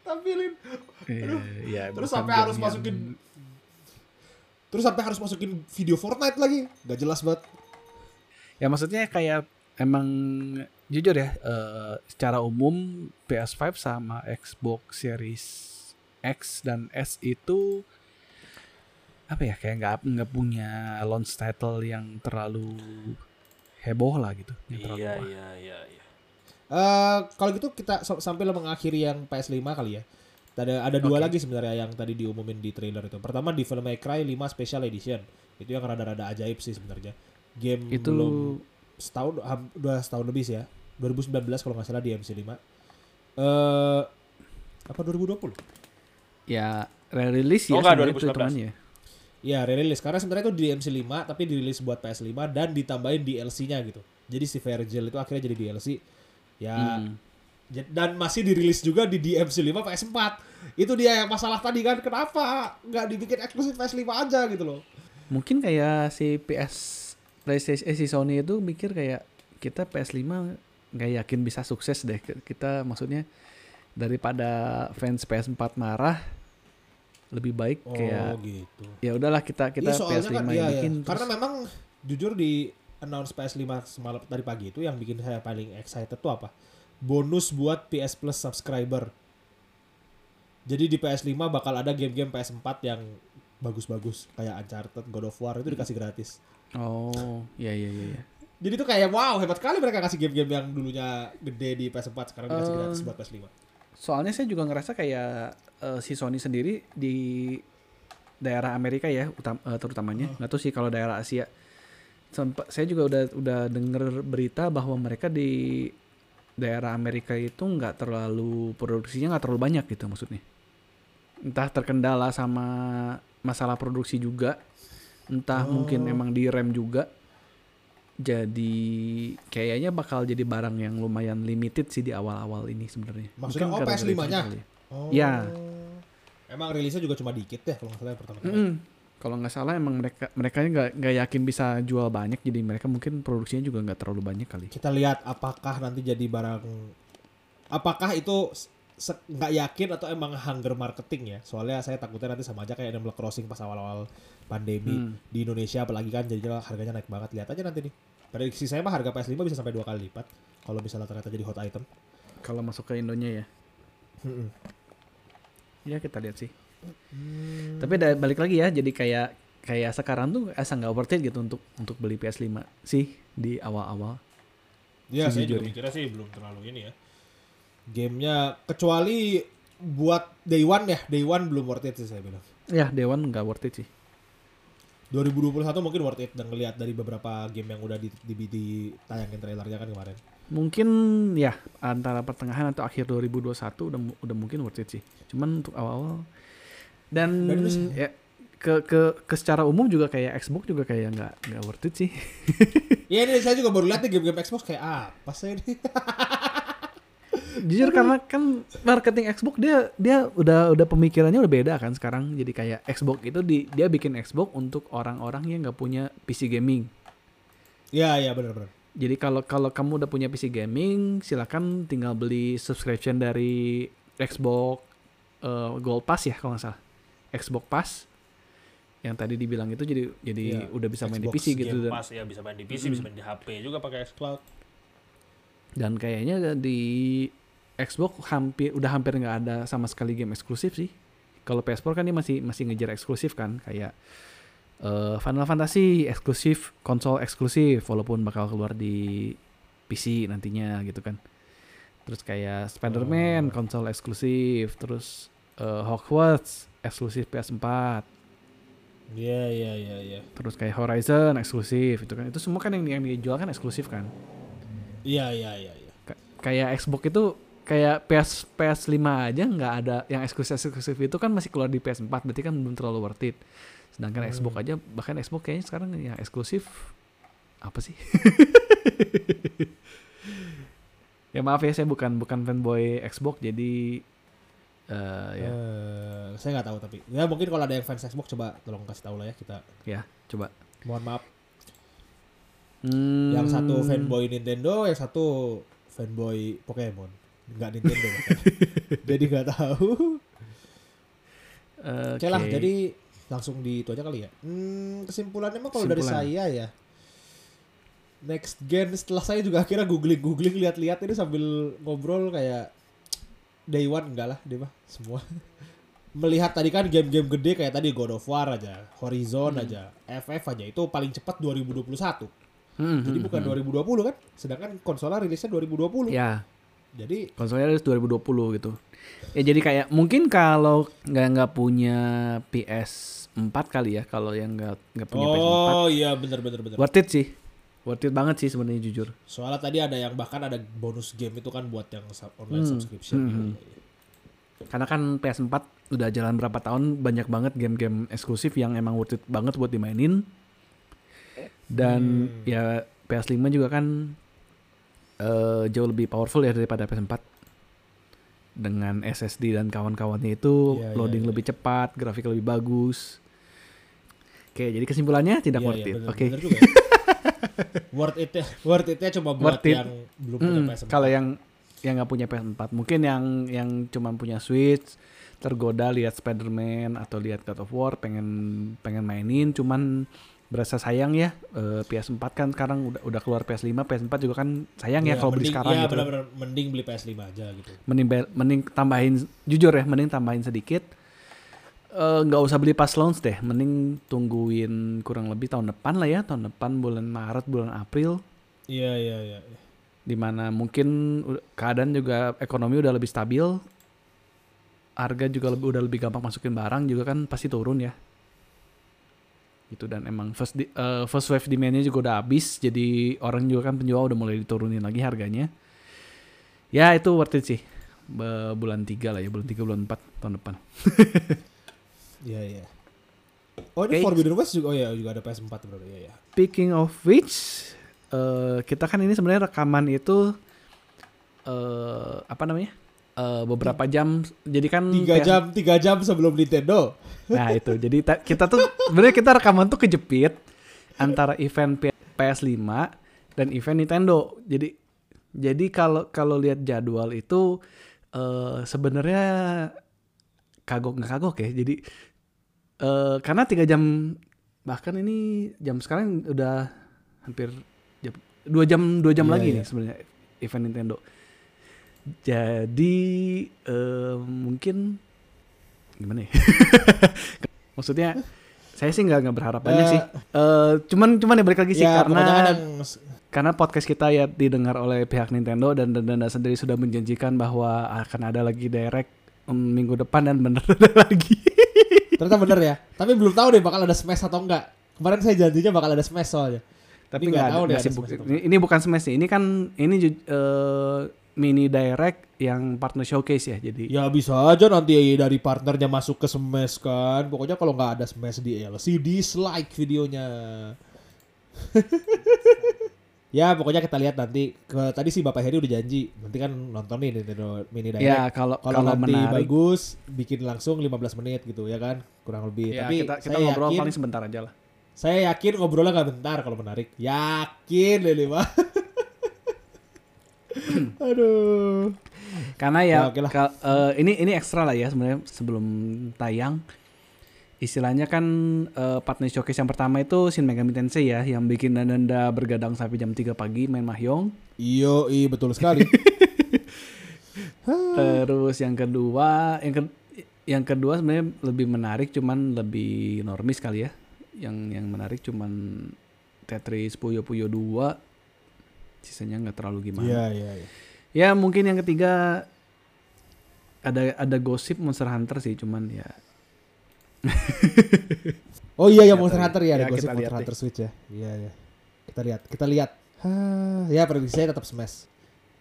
tampilin? Iya, iya, terus bukan sampai harus yang- masukin terus sampai harus masukin video Fortnite lagi. Gak jelas banget. Ya maksudnya kayak emang jujur ya, eh, secara umum PS5 sama Xbox Series X dan S itu apa ya kayak nggak nggak punya launch title yang terlalu heboh lah gitu. Yang terlalu Iya, iya, iya, iya. Eh, kalau gitu kita sampai mengakhiri yang PS5 kali ya ada ada dua Oke. lagi sebenarnya yang tadi diumumin di trailer itu pertama Devil May Cry 5 Special Edition itu yang rada-rada ajaib sih sebenarnya game Itu belum setahun udah setahun lebih sih ya 2019 kalau nggak salah di MC5 eh apa 2020 ya re-release Oh, ya nggak, sebenarnya itu 2019. Ya rilis karena sebenarnya itu di MC5 tapi dirilis buat PS5 dan ditambahin DLC-nya gitu. Jadi si Virgil itu akhirnya jadi DLC ya Hmm. Dan masih dirilis juga di DMC5 PS4 itu dia yang masalah tadi kan kenapa nggak dibikin eksklusif PS5 aja gitu loh. Mungkin kayak si PS PlayStation eh, si Sony itu mikir kayak kita PS5 nggak yakin bisa sukses deh. Kita maksudnya daripada fans PS4 marah lebih baik oh kayak gitu ya udahlah kita kita Iya, soalnya PS5 kan iya. bikin karena terus- memang jujur di announce PS5 semalam tadi pagi itu yang bikin saya paling excited tuh apa bonus buat PS Plus subscriber jadi di PS5 bakal ada game-game PS4 yang bagus-bagus kayak Uncharted, God of War itu dikasih gratis oh iya iya iya iya. Jadi tuh kayak wow hebat kali mereka kasih game-game yang dulunya gede di PS4 sekarang dikasih Eh, gratis buat PS5. Soalnya saya juga ngerasa kayak eh, si Sony sendiri di daerah Amerika ya utam, eh, terutamanya. Nggak tahu sih kalau daerah Asia. Sempat saya juga udah udah denger berita bahwa mereka di daerah Amerika itu nggak terlalu produksinya nggak terlalu banyak gitu maksudnya. Entah terkendala sama masalah produksi juga entah mungkin Oh. emang di rem juga jadi kayaknya bakal jadi barang yang lumayan limited sih di awal-awal ini sebenarnya Maksudnya, Mungkin oh, gara-gara itu PS5-nya? kali ya. Oh. Ya. Emang rilisnya juga cuma dikit ya kalau nggak salah pertama kali. Mm-mm. Kalau nggak salah emang mereka mereka nggak nggak yakin bisa jual banyak jadi mereka mungkin produksinya juga nggak terlalu banyak kali. Kita lihat apakah nanti jadi barang apakah itu nggak yakin atau emang hunger marketing ya. Soalnya saya takutnya nanti sama aja kayak Animal Crossing pas awal-awal pandemi Hmm. di Indonesia apalagi kan jadi harganya naik banget. Lihat aja nanti nih. Prediksi saya mah harga PS5 bisa sampai dua kali lipat kalau misalnya ternyata jadi hot item. Kalau masuk ke Indonya ya, Mm-mm. ya kita lihat sih. Hmm. Tapi da- balik lagi ya, jadi kayak kayak sekarang tuh asa nggak worth it gitu untuk untuk beli PS5 sih di awal-awal. Ya, saya juga Sejujurnya. mikirnya sih belum terlalu ini ya. Gamenya kecuali buat day one ya, day one belum worth it sih saya bilang. Ya Dewan nggak worth it sih. 2021 mungkin worth it dan ngelihat dari beberapa game yang udah di, di, ditayangin trailernya kan kemarin. Mungkin ya antara pertengahan atau akhir 2021 udah udah mungkin worth it sih. Cuman untuk awal-awal dan ya ke ke ke secara umum juga kayak Xbox juga kayak nggak nggak worth it sih. [LAUGHS] Iya ini saya juga baru lihat nih game-game Xbox kayak apa sih ini? [LAUGHS] Jujur karena kan marketing Xbox dia dia udah udah pemikirannya udah beda kan sekarang. Jadi kayak Xbox itu di, dia bikin Xbox untuk orang-orang yang nggak punya PC gaming. Iya iya benar benar. Jadi kalau kalau kamu udah punya PC gaming, silakan tinggal beli subscription dari Xbox eh, Gold Pass ya kalau nggak salah. Xbox Pass yang tadi dibilang itu jadi jadi Iya, udah bisa main di Xbox PC gitu Game dan, Pass ya bisa main di PC, bisa main di HP juga pakai xCloud. dan kayaknya di Xbox hampir udah hampir nggak ada sama sekali game eksklusif sih. Kalau PS4 kan dia masih masih ngejar eksklusif kan kayak eh, Final Fantasy eksklusif konsol eksklusif walaupun bakal keluar di PC nantinya gitu kan. Terus kayak Spider-Man konsol eksklusif, terus eh, Hogwarts eksklusif PS4, Iya iya iya iya. terus kayak Horizon eksklusif itu kan. Itu semua kan yang yang dijual kan eksklusif kan. Iya iya iya iya. Ka- kayak Xbox itu kayak PS PS5 aja nggak ada yang eksklusif eksklusif itu kan masih keluar di PS4 berarti kan belum terlalu worth it. Sedangkan Xbox aja bahkan Xbox kayaknya sekarang yang eksklusif apa sih? [LAUGHS] ya maaf ya saya bukan bukan fanboy Xbox jadi eh ya Eh, saya nggak tahu tapi ya mungkin kalau ada yang fans Xbox coba tolong kasih tahu lah ya kita. ya coba. Mohon maaf. Hmm, Yang satu fanboy Nintendo, yang satu fanboy Pokemon. Nggak Nintendo. [LAUGHS] jadi nggak tahu. Oke. Oke lah, jadi langsung di itu aja kali ya. Hmm, kesimpulannya mah kalau dari saya ya. Next gen setelah saya juga akhirnya googling googling lihat-lihat ini sambil ngobrol kayak day one enggak lah dia mah semua. [LAUGHS] Melihat tadi kan game-game gede kayak tadi God of War aja, Horizon aja, FF aja itu paling cepat 2021. Hmm, Jadi hmm, bukan hmm. 2020 kan? Sedangkan konsolnya rilisnya 2020. Ya, Jadi konsolnya dari 2020 gitu. Ya jadi kayak mungkin kalau nggak nggak punya PS4 kali ya, kalau yang nggak nggak punya PS4, Oh iya bener bener bener. worth it sih, worth it banget sih sebenarnya jujur. Soalnya tadi ada yang bahkan ada bonus game itu kan buat yang sub- online Hmm, subscription. hmm, gitu. hmm. Karena kan PS4 udah jalan berapa tahun, banyak banget game-game eksklusif yang emang worth it banget buat dimainin. Dan Hmm. ya PS5 juga kan eh, jauh lebih powerful ya daripada PS4. Dengan SSD dan kawan-kawannya itu Iya, iya, loading iya. lebih cepat, grafik lebih bagus. Oke, jadi kesimpulannya tidak Iya, worth iya, it. Oke. juga ya. [LAUGHS] worth it worth it cuma buat Worth it. yang belum punya Hmm, PS4. kalau yang yang nggak punya PS4, mungkin yang yang cuma punya Switch tergoda lihat Spider-Man atau lihat God of War pengen pengen mainin cuman berasa sayang ya. Eh, PS4 kan sekarang udah udah keluar PS5 PS4 juga kan sayang ya Iya, kalau beli sekarang iya, gitu. bener-bener mending beli PS5 aja gitu. mending mending tambahin jujur ya mending tambahin sedikit. Eh, nggak usah beli pas launch deh mending tungguin kurang lebih tahun depan lah ya tahun depan bulan Maret bulan April. Iya iya iya. di mana mungkin keadaan juga ekonomi udah lebih stabil. Harga juga lebih udah lebih gampang masukin barang juga kan pasti turun ya gitu dan emang first di- eh, first wave demandnya juga udah habis jadi orang juga kan penjual udah mulai diturunin lagi harganya ya itu worth it sih Be- bulan 3 lah ya bulan 3 bulan 4 tahun depan [LAUGHS] Iya iya. Oh ini Oke. Forbidden West juga, oh iya juga ada PS4 bro. Iya iya. Speaking of which, eh, kita kan ini sebenarnya rekaman itu eh apa namanya? Eh, beberapa jam. Jadi kan Tiga jam tiga jam sebelum Nintendo. Nah itu, jadi ta- kita tuh sebenarnya kita rekaman tuh kejepit antara event P- PS5 dan event Nintendo. Jadi jadi kalau kalau lihat jadwal itu eh sebenarnya kagok nggak kagok ya. Jadi eh karena tiga jam bahkan ini jam sekarang udah hampir jam dua jam dua jam Iya, lagi iya. nih sebenarnya event Nintendo. Jadi eh, mungkin gimana ya? [LAUGHS] Maksudnya saya sih nggak nggak berharap banyak Eh, sih. Eh, cuman cuman ya balik lagi sih Ya, karena yang karena podcast kita ya didengar oleh pihak Nintendo dan dan Danda sendiri sudah menjanjikan bahwa akan ada lagi direct em, minggu depan dan bener ada [LAUGHS] lagi. ternyata bener ya. Tapi belum tahu deh bakal ada Smash atau enggak. Kemarin saya janjinya bakal ada Smash soalnya. Tapi nggak tahu deh ada sibuk. Smash Ini, ini bukan Smash sih. Ini kan ini eh, mini direct yang partner showcase ya. Jadi Ya bisa aja nanti dari partnernya masuk ke Smash kan. Pokoknya kalau nggak ada Smash di LC dislike videonya. [LAUGHS] ya pokoknya kita lihat nanti. Ke tadi sih Bapak Heri udah janji. Nanti kan nonton nih Nintendo Mini Direct. ya kalau kalau nanti menarik bagus bikin langsung 15 menit gitu ya kan kurang lebih. ya, Tapi kita kita saya ngobrol yakin, paling sebentar aja lah. saya yakin ngobrolnya nggak bentar kalau menarik. Yakin Lili mah. [LAUGHS] Aduh. Karena ya, Ya, oke lah. ka- eh, ini ini ekstra lah ya sebenarnya sebelum tayang. Istilahnya kan eh, partner showcase yang pertama itu Shin Megami Tensei ya yang bikin Nanda bergadang sampai jam 3 pagi main mahjong. Iyo, iya betul sekali. [LAUGHS] Terus yang kedua, yang ke- yang kedua sebenarnya lebih menarik cuman lebih normis kali ya. Yang yang menarik cuman Tetris Puyo Puyo 2. Sisanya nggak terlalu gimana. Iya, iya, iya. Ya mungkin yang ketiga ada ada gosip Monster Hunter sih cuman ya [LAUGHS] Oh iya ya Kita Monster lihat. Hunter ya, ada Ya, gosip kita Monster lihat deh. Hunter Switch ya. Iya, iya. Kita lihat, kita lihat. Hah, ya prediksi saya tetap Smash.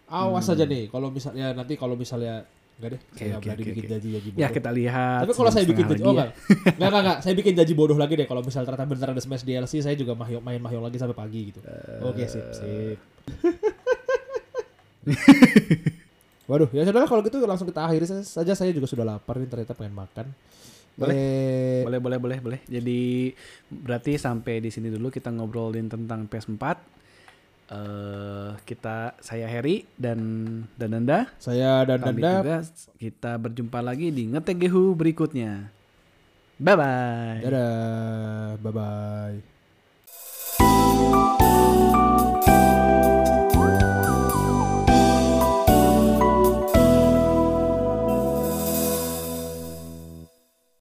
Awas Hmm. aja nih kalau misalnya nanti kalau misalnya enggak deh, Oke, saya oke, berani bikin oke. janji-janji bodoh. ya kita lihat. Tapi kalau saya bikin janji, oh enggak. enggak, enggak, enggak. [LAUGHS] Saya bikin janji bodoh lagi deh kalau misal ternyata bener ada Smash DLC, saya juga mahyo- main mahjong lagi sampai pagi gitu. Oke, sip, sip. [LAUGHS] Waduh, ya sudah kalau gitu langsung kita akhiri saja. Saya juga sudah lapar nih ternyata pengen makan. Boleh. Eh, Boleh boleh boleh boleh. Jadi berarti sampai di sini dulu kita ngobrolin tentang PS4. eh kita saya Harry dan dan Nanda. Saya dan Kami Nanda juga kita berjumpa lagi di Ngetegehu berikutnya. Bye bye. Dadah, bye bye.